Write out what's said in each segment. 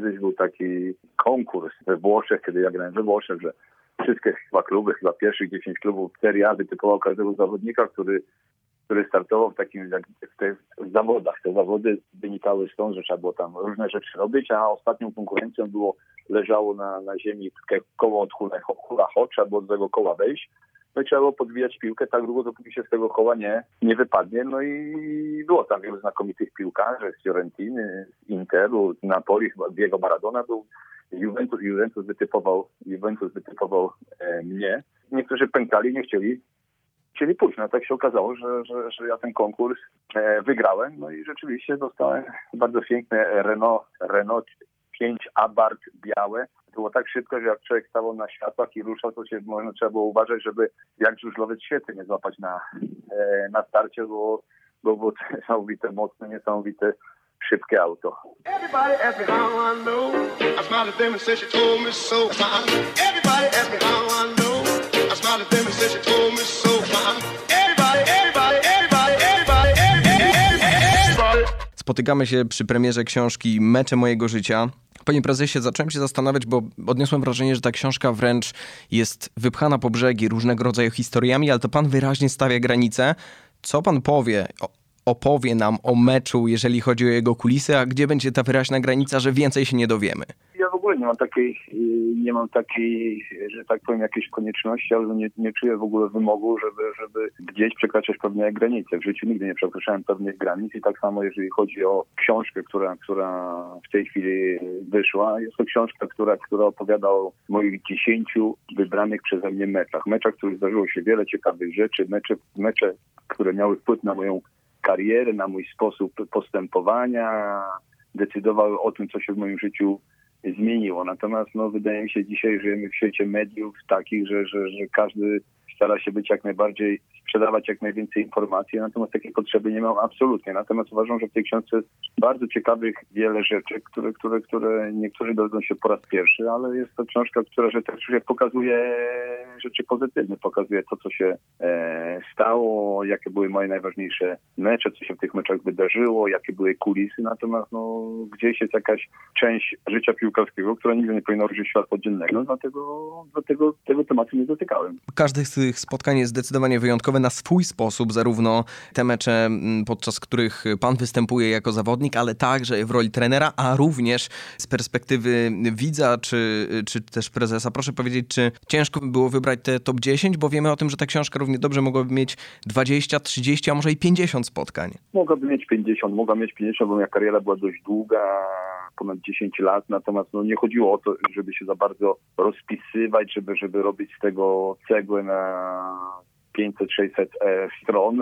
kiedyś był taki konkurs we Włoszech, kiedy ja grałem we Włoszech, że wszystkie chyba kluby, chyba pierwszych 10 klubów Serie A wytypował każdego zawodnika, który który startował w takim w tych zawodach. Te zawody wynikały stąd, że trzeba było tam różne rzeczy robić, a ostatnią konkurencją było, leżało na, na ziemi koło od hula, hula ho, trzeba było do tego koła wejść. No i trzeba było podwijać piłkę tak długo, dopóki się z tego koła nie, nie wypadnie. No i było tam wielu znakomitych piłkarzy z Fiorentiny, z Interu, z Napoli, chyba Diego Maradona był. Juventus, Juventus wytypował, Juventus wytypował e, mnie. Niektórzy pękali, nie chcieli chcieli pójść. No tak się okazało, że, że, że ja ten konkurs e, wygrałem. No i rzeczywiście dostałem bardzo piękne Renault, Renault 5 Abarth białe. Było tak szybko, że jak człowiek stawał na światłach i ruszał, to się można trzeba było uważać, żeby jak żużlowiec świety nie złapać na, e, na starcie, bo, bo było niesamowite, mocne, niesamowite szybkie auto. Everybody ask me how I know. I smiled at them and said she told me so. Everybody ask me how I know. I smiled at them and said she told me so. Spotykamy się przy premierze książki Mecze mojego życia. Panie prezesie, zacząłem się zastanawiać, bo odniosłem wrażenie, że ta książka wręcz jest wypchana po brzegi różnego rodzaju historiami, ale to pan wyraźnie stawia granice. Co pan powie, opowie nam o meczu, jeżeli chodzi o jego kulisy, a gdzie będzie ta wyraźna granica, że więcej się nie dowiemy? Ogóle nie mam takiej, y, nie mam takiej, że tak powiem, jakiejś konieczności, ale nie, nie czuję w ogóle wymogu, żeby, żeby gdzieś przekraczać pewne granice. W życiu nigdy nie przekraczałem pewnych granic i tak samo jeżeli chodzi o książkę, która, która w tej chwili wyszła. Jest to książka, która, która opowiada o moich dziesięciu wybranych przeze mnie meczach. Meczach, w których zdarzyło się wiele ciekawych rzeczy, mecze, mecze które miały wpływ na moją karierę, na mój sposób postępowania, decydowały o tym, co się w moim życiu zmieniło. Natomiast no, wydaje mi się dzisiaj żyjemy w świecie mediów takich, że, że, że każdy stara się być jak najbardziej, sprzedawać jak najwięcej informacji, natomiast takiej potrzeby nie mam absolutnie. Natomiast uważam, że w tej książce jest bardzo ciekawych wiele rzeczy, które, które, które niektórzy dowiedzą się po raz pierwszy, ale jest to książka, która że też pokazuje rzeczy pozytywne, pokazuje to, co się e, stało, jakie były moje najważniejsze mecze, co się w tych meczach wydarzyło, jakie były kulisy, natomiast no, gdzieś jest jakaś część życia piłkarskiego, która nigdy nie powinna użyć światła dziennego, dlatego, dlatego tego tematu nie dotykałem. Każdy z tych spotkań jest zdecydowanie na swój sposób, zarówno te mecze, podczas których pan występuje jako zawodnik, ale także w roli trenera, a również z perspektywy widza czy, czy też prezesa. Proszę powiedzieć, czy ciężko było wybrać te top 10, bo wiemy o tym, że ta książka równie dobrze mogłaby mieć 20, 30, a może i 50 spotkań. Mogłaby mieć 50, mogła mieć 50, bo moja kariera była dość długa, ponad 10 lat, natomiast no, nie chodziło o to, żeby się za bardzo rozpisywać, żeby, żeby robić z tego cegłę na 500-600 e, stron.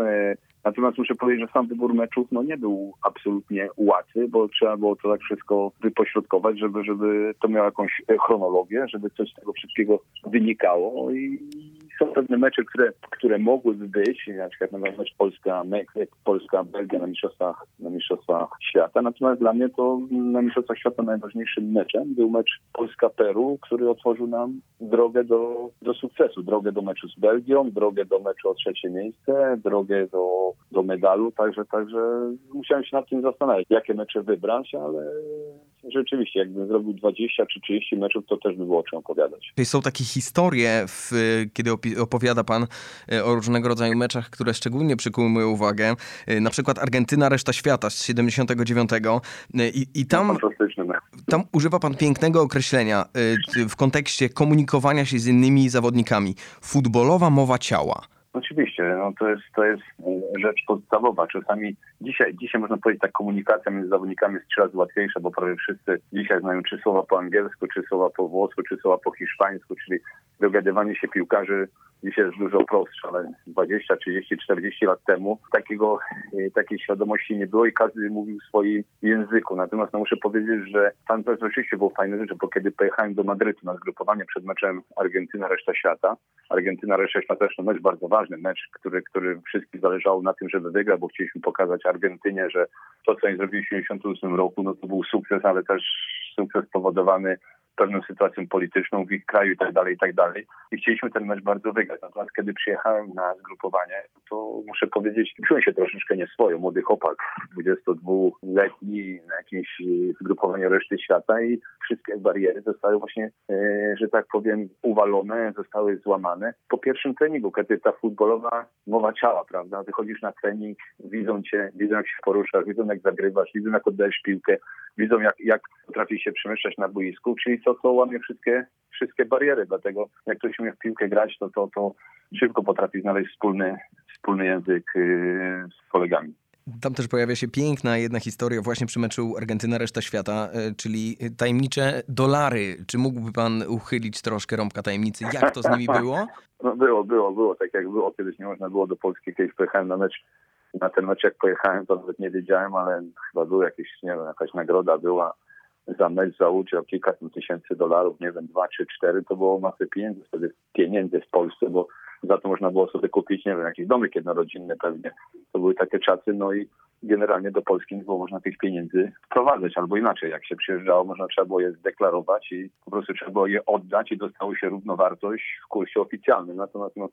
Natomiast muszę powiedzieć, że sam wybór meczów no, nie był absolutnie łatwy, bo trzeba było to tak wszystko wypośrodkować, żeby, żeby to miało jakąś chronologię, żeby coś z tego wszystkiego wynikało i są pewne mecze, które, które mogłyby być, na przykład na mecz Polska, Polska, Belgia na mistrzostwach, na mistrzostwach świata. Natomiast dla mnie to na mistrzostwach świata najważniejszym meczem był mecz Polska-Peru, który otworzył nam drogę do, do sukcesu, drogę do meczu z Belgią, drogę do meczu o trzecie miejsce, drogę do, do medalu. Także, także musiałem się nad tym zastanawiać, jakie mecze wybrać, ale rzeczywiście, jakbym zrobił 20 czy 30 meczów, to też by było o czym opowiadać. Są takie historie, w, kiedy opowiada pan e, o różnego rodzaju meczach, które szczególnie przykuły moją uwagę. E, na przykład Argentyna, reszta świata z 79. E, I, i tam, tam używa pan pięknego określenia w kontekście komunikowania się z innymi zawodnikami. Futbolowa mowa ciała. Oczywiście, no to jest, to jest rzecz podstawowa. Czasami dzisiaj, dzisiaj można powiedzieć, ta komunikacja między zawodnikami jest trzy razy łatwiejsza, bo prawie wszyscy dzisiaj znają czy słowa po angielsku, czy słowa po włosku, czy słowa po hiszpańsku, czyli dogadywanie się piłkarzy dzisiaj jest dużo prostsze, ale 20, 30, 40 lat temu takiego, e, takiej świadomości nie było i każdy mówił w swoim języku. Natomiast no, muszę powiedzieć, że tam oczywiście było fajne rzeczy, bo kiedy pojechałem do Madrytu na zgrupowanie przed meczem Argentyna, reszta świata, Argentyna, reszta świata też to mecz bardzo ważny, mecz, który, który wszystkim zależało na tym, żeby wygrać, bo chcieliśmy pokazać Argentynie, że to, co oni zrobili w 1978 roku, no to był sukces, ale też sukces spowodowany pewną sytuacją polityczną w ich kraju i tak dalej, i tak dalej. I chcieliśmy ten mecz bardzo wygrać. Natomiast kiedy przyjechałem na zgrupowanie, to muszę powiedzieć, czułem się troszeczkę nieswojo. Młody chłopak, 22-letni, na jakimś zgrupowaniu reszty świata i wszystkie bariery zostały właśnie, e, że tak powiem, uwalone, zostały złamane. Po pierwszym treningu, kiedy ta futbolowa mowa ciała, prawda? Wychodzisz na trening, widzą cię, widzą jak się poruszasz, widzą jak zagrywasz, widzą jak oddajesz piłkę, widzą jak, jak potrafisz się przemieszczać na boisku, czyli to, co łamie wszystkie, wszystkie bariery. Dlatego jak ktoś umie w piłkę grać, to, to, to szybko potrafi znaleźć wspólny, wspólny język yy, z kolegami. Tam też pojawia się piękna jedna historia właśnie przy meczu Argentyna-reszta świata, e, czyli tajemnicze dolary. Czy mógłby pan uchylić troszkę rąbka tajemnicy? Jak to z nimi było? No było, było, było. Tak jak było. Kiedyś nie można było do Polski. Kiedyś pojechałem na mecz. Na ten mecz jak pojechałem, to nawet nie wiedziałem, ale chyba był jakiś, nie wiem, jakaś nagroda była za mecz za udział kilka tysięcy dolarów, nie wiem, dwa czy cztery, to było masę pieniędzy, wtedy pieniędzy w Polsce, bo za to można było sobie kupić, nie wiem, jakiś domek jednorodzinny pewnie. To były takie czasy, no i generalnie do Polski nie było można tych pieniędzy wprowadzać, albo inaczej, jak się przyjeżdżało, można trzeba było je zdeklarować i po prostu trzeba było je oddać i dostało się równowartość w kursie oficjalnym. Natomiast no,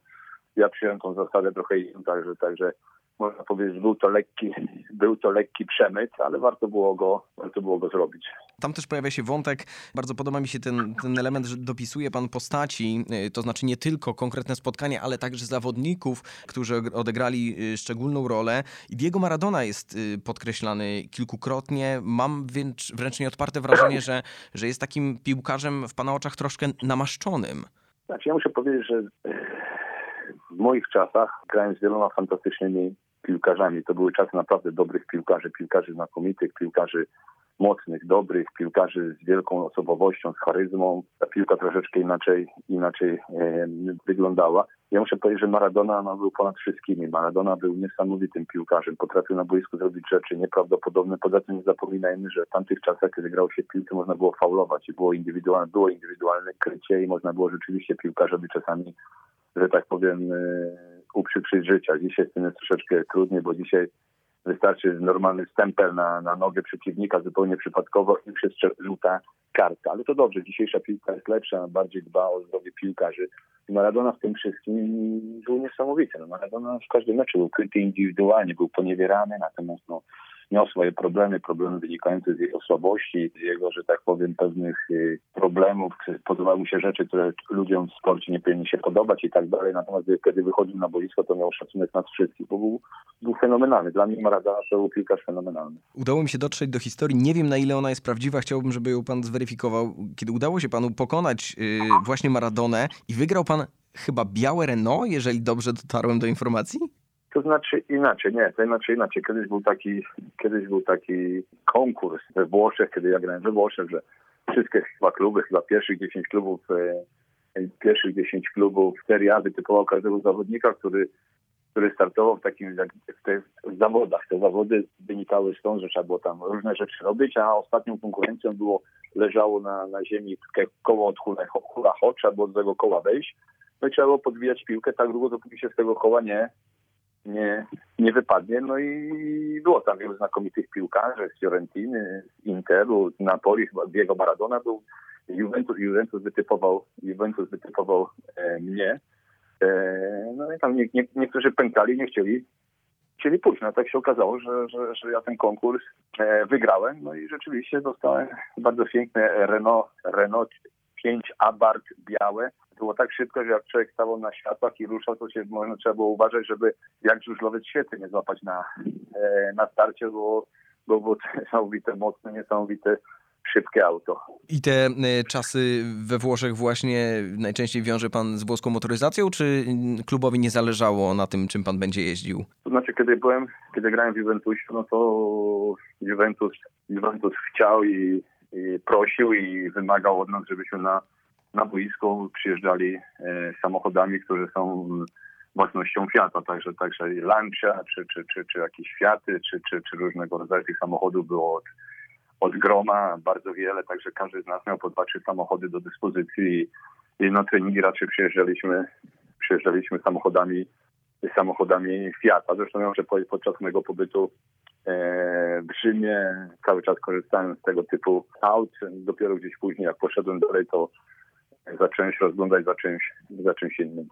ja przyjąłem tą zasadę trochę inną, także, także można powiedzieć, że był to lekki, był to lekki przemyt, ale warto było go, warto było go zrobić. Tam też pojawia się wątek, bardzo podoba mi się ten, ten element, że dopisuje pan postaci, y, to znaczy nie tylko konkretne spotkania, ale także zawodników, którzy odegrali y, szczególną rolę. Diego Maradona jest y, podkreślany kilkukrotnie. Mam wręcz, wręcz nieodparte wrażenie, że, że jest takim piłkarzem w pana oczach troszkę namaszczonym. Znaczy ja muszę powiedzieć, że w moich czasach grałem z wieloma fantastycznymi piłkarzami. To były czasy naprawdę dobrych piłkarzy, piłkarzy znakomitych, piłkarzy mocnych, dobrych, piłkarzy z wielką osobowością, z charyzmą. Ta piłka troszeczkę inaczej, inaczej e, wyglądała. Ja muszę powiedzieć, że Maradona no, był ponad wszystkimi. Maradona był niesamowitym piłkarzem. Potrafił na boisku zrobić rzeczy nieprawdopodobne. Poza tym nie zapominajmy, że w tamtych czasach, kiedy grało się piłkę, można było faulować i było indywidualne, było indywidualne krycie i można było rzeczywiście piłkarzowi czasami że tak powiem, e, uprzykrzyć życia. Dzisiaj z tym jest troszeczkę trudniej, bo dzisiaj wystarczy normalny stempel na, na nogę przeciwnika zupełnie przypadkowo i już jest żółta karta. Ale to dobrze, dzisiejsza piłka jest lepsza, bardziej dba o zdrowie piłkarzy. Maradona w tym wszystkim był niesamowity. No Maradona w każdym meczu był kryty indywidualnie, był poniewierany, natomiast no, miał swoje problemy, problemy wynikające z jego słabości, z jego, że tak powiem, pewnych y, problemów. Podobały mu się rzeczy, które ludziom w sporcie nie powinny się podobać i tak dalej. Natomiast kiedy wychodził na boisko, to miał szacunek nas wszystkich, bo był, był fenomenalny. Dla mnie Maradona to był piłkarz fenomenalny. Udało mi się dotrzeć do historii. Nie wiem, na ile ona jest prawdziwa. Chciałbym, żeby ją pan zweryfikował. Kiedy udało się panu pokonać yy, właśnie Maradonę i wygrał pan chyba białe Renault, jeżeli dobrze dotarłem do informacji? To znaczy inaczej, nie, to znaczy inaczej. Kiedyś był taki, kiedyś był taki konkurs we Włoszech, kiedy ja grałem we Włoszech, że wszystkie chyba kluby, chyba pierwszych 10 klubów, e, pierwszych 10 klubów Serie A wytypował każdego zawodnika, który, który startował w takim w tych zawodach. Te zawody wynikały stąd, że trzeba było tam różne rzeczy robić, a ostatnią konkurencją było, leżało na, na ziemi koło od hula, hula ho, trzeba było do tego koła wejść. No i trzeba było podwijać piłkę tak długo, dopóki się z tego koła nie, nie, nie wypadnie. No i było tam wielu znakomitych piłkarzy z Fiorentiny, z Interu, z Napoli, chyba Diego Maradona był. Juventus, Juventus wytypował, Juventus wytypował e, mnie. E, no i tam nie, nie, niektórzy pękali, nie chcieli, chcieli pójść. No tak się okazało, że, że, że ja ten konkurs e, wygrałem. No i rzeczywiście dostałem bardzo piękne Renault, Renault 5 Abarth białe było tak szybko, że jak człowiek stawał na światłach i ruszał, to się można trzeba było uważać, żeby jak żużlowiec świecy nie złapać na, e, na starcie, bo, bo było niesamowite, mocne, niesamowite szybkie auto. I te e, czasy we Włoszech właśnie najczęściej wiąże pan z włoską motoryzacją, czy klubowi nie zależało na tym, czym pan będzie jeździł? To znaczy, kiedy byłem, kiedy grałem w Juventusie, no to Juventus, Juventus chciał i prosił i wymagał od nas, żebyśmy na na boisko przyjeżdżali e, samochodami, które są własnością Fiata, także, także Lancia, czy, czy, czy, czy jakieś Fiaty, czy, czy, czy różnego rodzaju tych samochodów było od, od groma bardzo wiele, także każdy z nas miał po dwa, trzy samochody do dyspozycji i na treningi raczej przyjeżdżaliśmy, przyjeżdżaliśmy samochodami samochodami Fiata. Zresztą ja, że podczas mojego pobytu w Rzymie, cały czas korzystałem z tego typu aut. Dopiero gdzieś później, jak poszedłem dalej, to zacząłem się rozglądać za czymś, za czymś innym.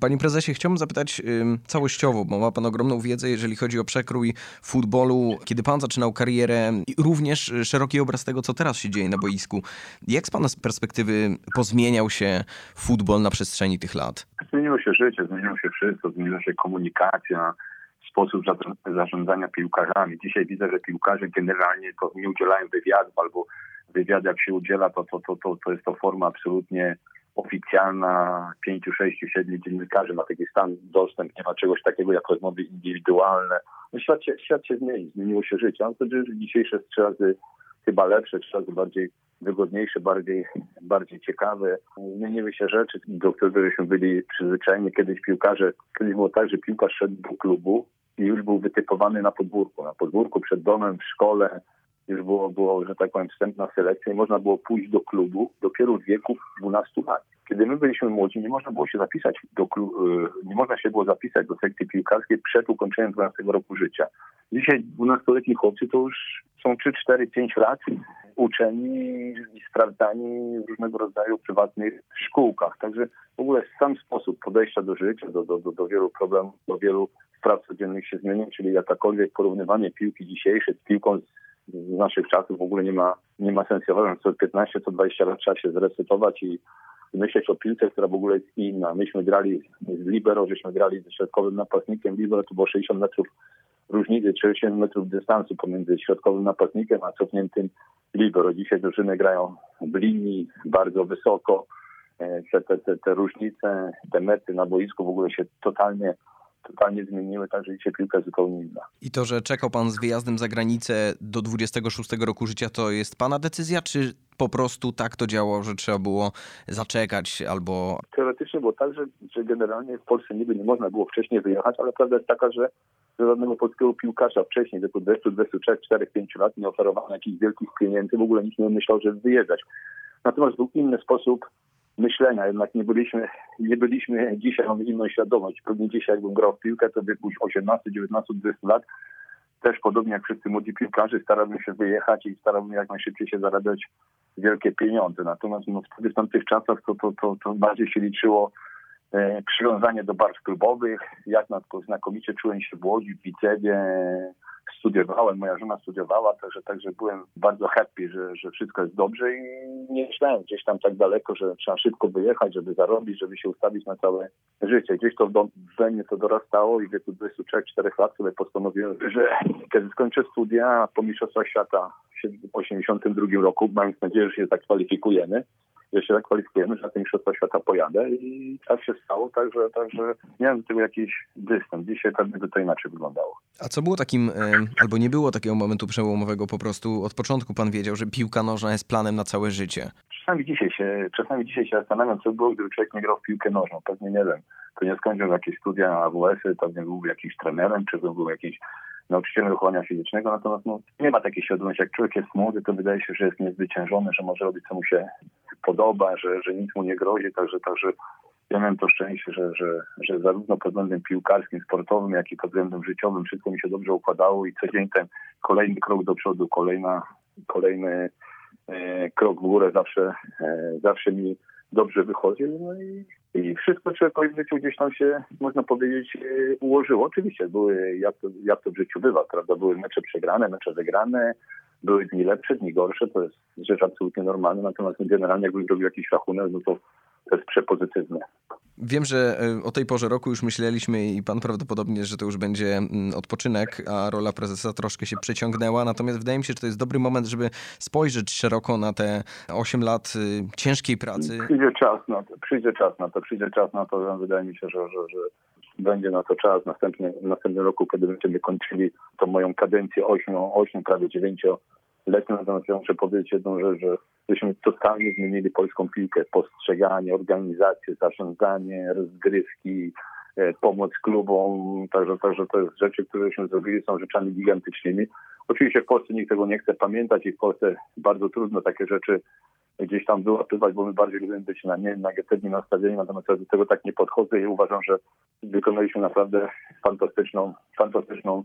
Panie prezesie, chciałbym zapytać całościowo, bo ma pan ogromną wiedzę, jeżeli chodzi o przekrój futbolu. Kiedy pan zaczynał karierę i również szeroki obraz tego, co teraz się dzieje na boisku. Jak z pana perspektywy pozmieniał się futbol na przestrzeni tych lat? Zmieniło się życie, zmieniło się wszystko, zmieniła się komunikacja, sposób zarządzania piłkarzami. Dzisiaj widzę, że piłkarze generalnie nie udzielają wywiadów albo wywiad jak się udziela, to, to, to, to, to jest to forma absolutnie oficjalna, pięciu, sześciu, siedmiu dziennikarzy ma taki stan dostęp, nie ma czegoś takiego jak rozmowy indywidualne. No świat, się, świat się zmieni, zmieniło się życie. Mam nadzieję, dzisiejsze trzy razy chyba lepsze, trzy razy bardziej wygodniejsze, bardziej, bardziej ciekawe. Zmieniły się rzeczy, do których byli przyzwyczajeni. Kiedyś piłkarze, kiedyś było tak, że piłkarz szedł do klubu i już był wytypowany na podwórku. Na podwórku, przed domem, w szkole, już było, było, że tak powiem, wstępna selekcja i można było pójść do klubu dopiero w wieku 12 lat. Kiedy my byliśmy młodzi, nie można było się zapisać do y, nie można się było zapisać do sekcji piłkarskiej przed ukończeniem 12 roku życia. Dzisiaj 12-letni chłopcy to już są 3, 4, 5 lat uczeni i sprawdzani w różnego rodzaju prywatnych szkółkach. Także w ogóle sam sposób podejścia do życia, do, do, do, do wielu problemów, do wielu spraw codziennych się zmienił, czyli jakakolwiek porównywanie piłki dzisiejszej z piłką z naszych czasów w ogóle nie ma, nie ma sensu. uważam, co 15, co 20 lat trzeba się zresetować i myśleć o piłce, która w ogóle jest inna. Myśmy grali z libero, żeśmy grali ze środkowym napastnikiem. Libero to było 60 metrów różnicy, 60 metrów dystansu pomiędzy środkowym napastnikiem a cofniętym libero. Dzisiaj drużyny grają w linii bardzo wysoko. E, te, te, te, te różnice, te mety na boisku w ogóle się totalnie totalnie zmieniły, także dzisiaj piłka zupełnie inna. I to, że czekał pan z wyjazdem za granicę do 26 roku życia, to jest pana decyzja, czy po prostu tak to działało, że trzeba było zaczekać albo... Teoretycznie było tak, że, że generalnie w Polsce niby nie można było wcześniej wyjechać, ale prawda jest taka, że żadnego polskiego piłkarza wcześniej, tylko 20, 23, 4, 5 lat nie oferowano jakichś wielkich pieniędzy, w ogóle nikt nie myślał, żeby wyjeżdżać. Natomiast był inny sposób myślenia. Jednak nie byliśmy, nie byliśmy dzisiaj, mamy inną świadomość. Pewnie dzisiaj jakbym grał w piłkę, to wieku 18, 19, 20 lat, też podobnie jak wszyscy młodzi piłkarze, starałbym się wyjechać i starałbym jak najszybciej się zarabiać wielkie pieniądze. Natomiast no, wtedy w tamtych czasach to, to, to, to bardziej się liczyło e, przywiązanie do barw klubowych. Jak znakomicie czułem się w Łodzi, w Wicewie, studiowałem, moja żona studiowała, także, także byłem bardzo happy, że, że wszystko jest dobrze i nie myślałem gdzieś tam tak daleko, że trzeba szybko wyjechać, żeby zarobić, żeby się ustawić na całe życie. Gdzieś to we mnie to dorastało i w wieku 23-4 lat sobie postanowiłem, że kiedy skończę studia po Mistrzostwach Świata w 1982 roku, mając nadzieję, że się zakwalifikujemy, że się zakwalifikujemy, że na tym Mistrzostwa Świata pojadę i tak się stało, także, także miałem do tego jakiś dystans. Dzisiaj pewnie by to inaczej wyglądało. A co było takim, albo nie było takiego momentu przełomowego, po prostu od początku pan wiedział, że piłka nożna jest planem na całe życie? Czasami dzisiaj się, czasami dzisiaj się zastanawiam, co było, gdyby człowiek nie grał w piłkę nożną. Pewnie nie wiem. To nie skończył jakieś studia AWS-y, pewnie byłby jakiś trenerem, czy był jakiś nauczycielem wychowania fizycznego, natomiast no, nie ma takiej świadomości. Jak człowiek jest młody, to wydaje się, że jest niezwyciężony, że może robić, co mu się podoba, że, że nic mu nie grozi, także, także ja miałem to szczęście, że, że, że zarówno pod względem piłkarskim, sportowym, jak i pod względem życiowym wszystko mi się dobrze układało i co dzień ten kolejny krok do przodu, kolejna, kolejny e, krok w górę zawsze, e, zawsze mi dobrze wychodził. No i, i wszystko człowiekowi w życiu gdzieś tam się, można powiedzieć, e, ułożyło. Oczywiście były, jak to, jak to w życiu bywa, prawda? Były mecze przegrane, mecze wygrane, były dni lepsze, dni gorsze, to jest rzecz absolutnie normalna, natomiast generalnie jakbym zrobił jakiś rachunek, no to to jest przepozytywne. Wiem, że e, o tej porze roku już myśleliśmy i pan prawdopodobnie, że to już będzie mm, odpoczynek, a rola prezesa troszkę się przeciągnęła. Natomiast wydaje mi się, że to jest dobry moment, żeby spojrzeć szeroko na te 8 lat y, ciężkiej pracy. Przyjdzie czas na to, przyjdzie czas na to, przyjdzie czas na to. Wydaje mi się, że, że, że będzie na to czas w następnym, w następnym roku, kiedy będziemy kończyli tą moją kadencję 8, 8 prawie 9 letnią. Natomiast muszę powiedzieć jedną rzecz, że żeśmy totalnie zmienili polską piłkę. Postrzeganie, organizację, zarządzanie, rozgrywki, e, pomoc klubom. Także, także to jest rzeczy, któreśmy zrobili, są rzeczami gigantycznymi. Oczywiście w Polsce nikt tego nie chce pamiętać i w Polsce bardzo trudno takie rzeczy gdzieś tam wyłapywać, bo my bardziej lubimy być na nie negatywnie nastawieni, natomiast ja do tego tak nie podchodzę i uważam, że wykonaliśmy naprawdę fantastyczną, fantastyczną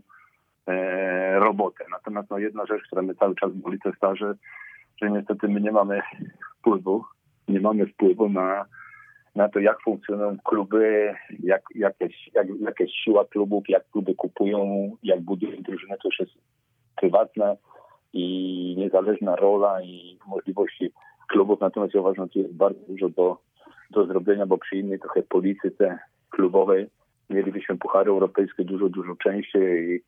robotę. Natomiast no, jedna rzecz, która mnie cały czas boli, to jest ta, że, że niestety my nie mamy wpływu, nie mamy wpływu na, na to, jak funkcjonują kluby, jak, jakieś, jak, jakaś siła klubów, jak kluby kupują, jak budują drużyny, to już jest prywatna i niezależna rola i możliwości klubów. Natomiast ja uważam, że tu jest bardzo dużo do, do zrobienia, bo przy innej trochę polityce klubowej mielibyśmy puchary europejskie dużo, dużo częściej i,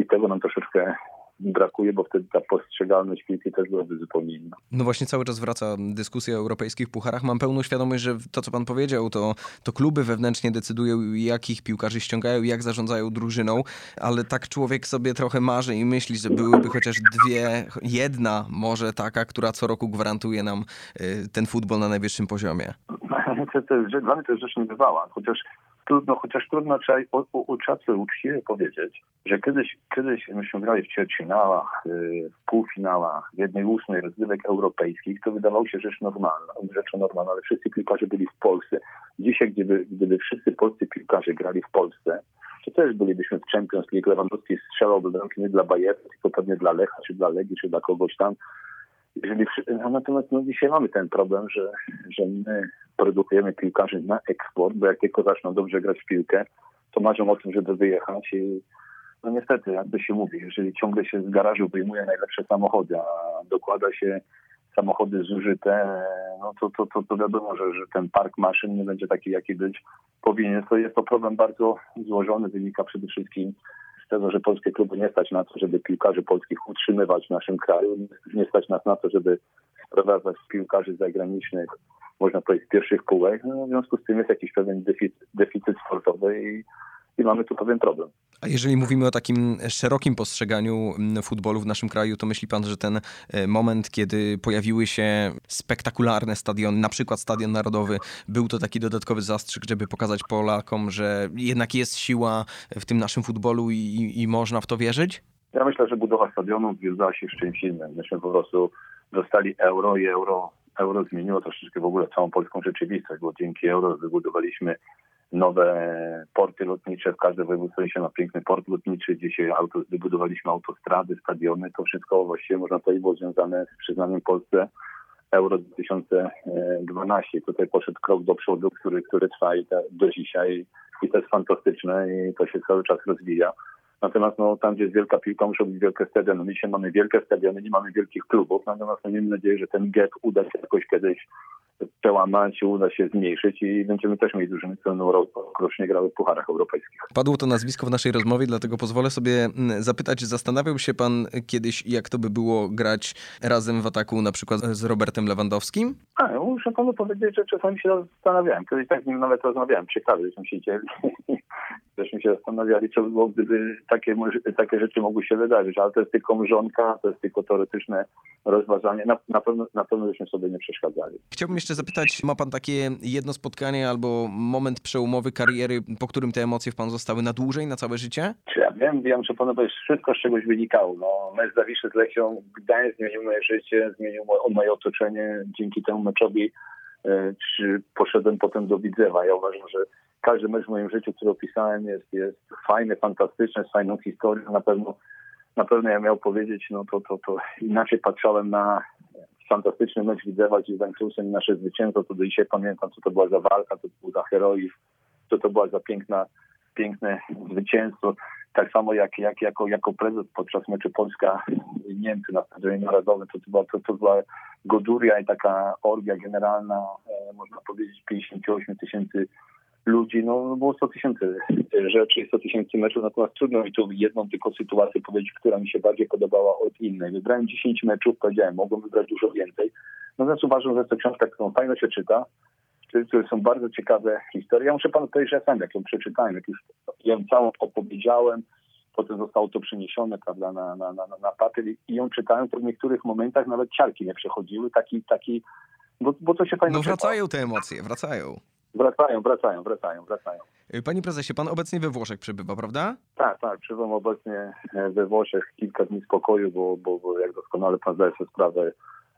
i tego nam troszeczkę brakuje, bo wtedy ta postrzegalność piłki też byłaby zupełnie inna. No właśnie cały czas wraca dyskusja o europejskich pucharach. Mam pełną świadomość, że to, co pan powiedział, to, to kluby wewnętrznie decydują, jakich piłkarzy ściągają, jak zarządzają drużyną, ale tak człowiek sobie trochę marzy i myśli, że byłyby chociaż dwie, jedna może taka, która co roku gwarantuje nam y, ten futbol na najwyższym poziomie. To, to jest, dla mnie to jest rzecz niebywała, chociaż trudno, chociaż trudno trzeba uczciwie uczciwie powiedzieć, że kiedyś, kiedyś myśmy grali w ćwierćfinałach, y, w półfinałach, w jednej ósmej rozgrywek europejskich, to wydawało się rzecz normalna, rzeczą normalną, ale wszyscy piłkarze byli w Polsce. Dzisiaj, gdyby, gdyby wszyscy polscy piłkarze grali w Polsce, to też bylibyśmy w Champions League. Lewandowski strzelałby bramki nie dla Bayernu, tylko pewnie dla Lecha, czy dla Legii, czy dla kogoś tam. Jeżeli, no, natomiast no, dzisiaj mamy ten problem, że, że my produkujemy piłkarzy na eksport, bo jak tylko zaczną dobrze grać w piłkę, to marzą o tym, żeby wyjechać i no niestety, jakby się mówi, jeżeli ciągle się z garażu wyjmuje najlepsze samochody, a dokłada się samochody zużyte, no to, to, to, to wiadomo, że, że ten park maszyn nie będzie taki, jaki być powinien. To jest to problem bardzo złożony, wynika przede wszystkim tego, że polskie kluby nie stać na to, żeby piłkarzy polskich utrzymywać w naszym kraju, nie stać nas na to, żeby sprowadzać piłkarzy zagranicznych, można powiedzieć, z pierwszych półek. No, w związku z tym jest jakiś pewien deficyt, deficyt sportowy i, i mamy tu pewien problem. A jeżeli mówimy o takim szerokim postrzeganiu futbolu w naszym kraju, to myśli pan, że ten e, moment, kiedy pojawiły się spektakularne stadiony, na przykład Stadion Narodowy, był to taki dodatkowy zastrzyk, żeby pokazać Polakom, że jednak jest siła w tym naszym futbolu i, i można w to wierzyć? Ja myślę, że budowa stadionu wiązała się z czymś innym. Myśmy po prostu dostali euro i euro, euro zmieniło troszeczkę w ogóle całą polską rzeczywistość, bo dzięki euro wybudowaliśmy nowe porty lotnicze. W każdym województwie się ma piękny port lotniczy. Dzisiaj auto, wybudowaliśmy autostrady, stadiony. To wszystko właściwie można powiedzieć było związane z przyznaniem Polsce Euro 2012. Tutaj poszedł krok do przodu, który, który trwa i do dzisiaj i to jest fantastyczne i to się cały czas rozwija. Natomiast no, tam, gdzie jest wielka piłka, muszą być wielkie stadiony. My dzisiaj mamy wielkie stadiony, nie mamy wielkich klubów, natomiast no, miejmy nadzieję, że ten gap uda się jakoś kiedyś przełamać, uda się zmniejszyć i będziemy też mieli drużyny, które rocznie grały w pucharach europejskich. Padło to nazwisko w naszej rozmowie, dlatego pozwolę sobie mm, zapytać, zastanawiał się pan kiedyś, jak to by było grać razem w ataku na przykład z Robertem Lewandowskim? A, muszę panu powiedzieć, że czasami się zastanawiałem. Kiedyś tak z nim nawet rozmawiałem, ciekawy, żeśmy się dzieli. Żeśmy się zastanawiali, co by było, gdyby takie, takie rzeczy mogły się wydarzyć, ale to jest tylko mrzonka, to jest tylko teoretyczne rozważanie. Na, na, pewno, na pewno byśmy sobie nie przeszkadzali. Chciałbym jeszcze zapytać, ma pan takie jedno spotkanie albo moment przełomowy kariery, po którym te emocje w pan zostały na dłużej, na całe życie? Czy ja wiem, wiem, że panu wszystko z czegoś wynikało. No, mecz Zawiszy z Lechią, Gdańsk zmienił moje życie, zmienił moje otoczenie. Dzięki temu meczowi e, czy poszedłem potem do Widzewa. Ja uważam, że każdy mecz w moim życiu, który opisałem jest, jest fajny, fantastyczny, z fajną historią. Na pewno, na pewno ja miał powiedzieć, no to, to, to inaczej patrzałem na fantastyczny mecz Widzewa z Juventusem nasze zwycięstwo, to do dzisiaj pamiętam, co to była za walka, co to był za heroizm, co to była za piękna, piękne zwycięstwo. Tak samo jak, jak jako, jako prezes podczas meczu Polska-Niemcy na Stadionie Narodowym, to, to, była, to, to była goduria i taka orgia generalna, e, można powiedzieć 58 tysięcy ludzi, no było 100 tysięcy rzeczy, 100 tysięcy meczów, natomiast trudno mi tu jedną tylko sytuację powiedzieć, która mi się bardziej podobała od innej. Wybrałem 10 meczów, powiedziałem, mogłem wybrać dużo więcej. Natomiast uważam, że jest to książka, którą fajnie się czyta, które są bardzo ciekawe historie. Ja muszę panu powiedzieć, że ja sam jak ją przeczytałem, jak już ją całą opowiedziałem, potem zostało to przeniesione prawda, na, na, na, na papier i ją czytałem, to w niektórych momentach nawet ciarki nie przechodziły, taki, taki bo, bo to się fajnie No wracają te emocje, wracają. Wracają, wracają, wracają, wracają. Y, Panie prezesie, pan obecnie we Włoszech przebywa, prawda? Tak, tak, przybywam obecnie e, we Włoszech kilka dni spokoju, bo, bo, bo jak doskonale pan zdaje sobie sprawę,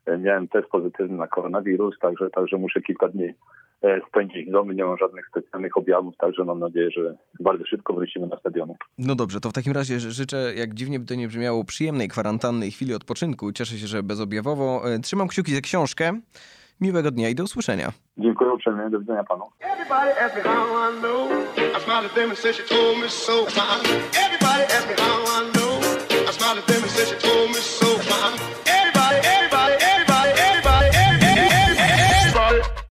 e, miałem test pozytywny na koronawirus, także, także muszę kilka dni e, spędzić w domu, nie mam żadnych specjalnych objawów, także mam nadzieję, że bardzo szybko wrócimy na stadiony. No dobrze, to w takim razie życzę, jak dziwnie by to nie brzmiało, przyjemnej kwarantanny i chwili odpoczynku. Cieszę się, że bezobjawowo. Trzymam kciuki za książkę. Miłego dnia i do usłyszenia. Dziękuję uprzejmie, do widzenia panu. Everybody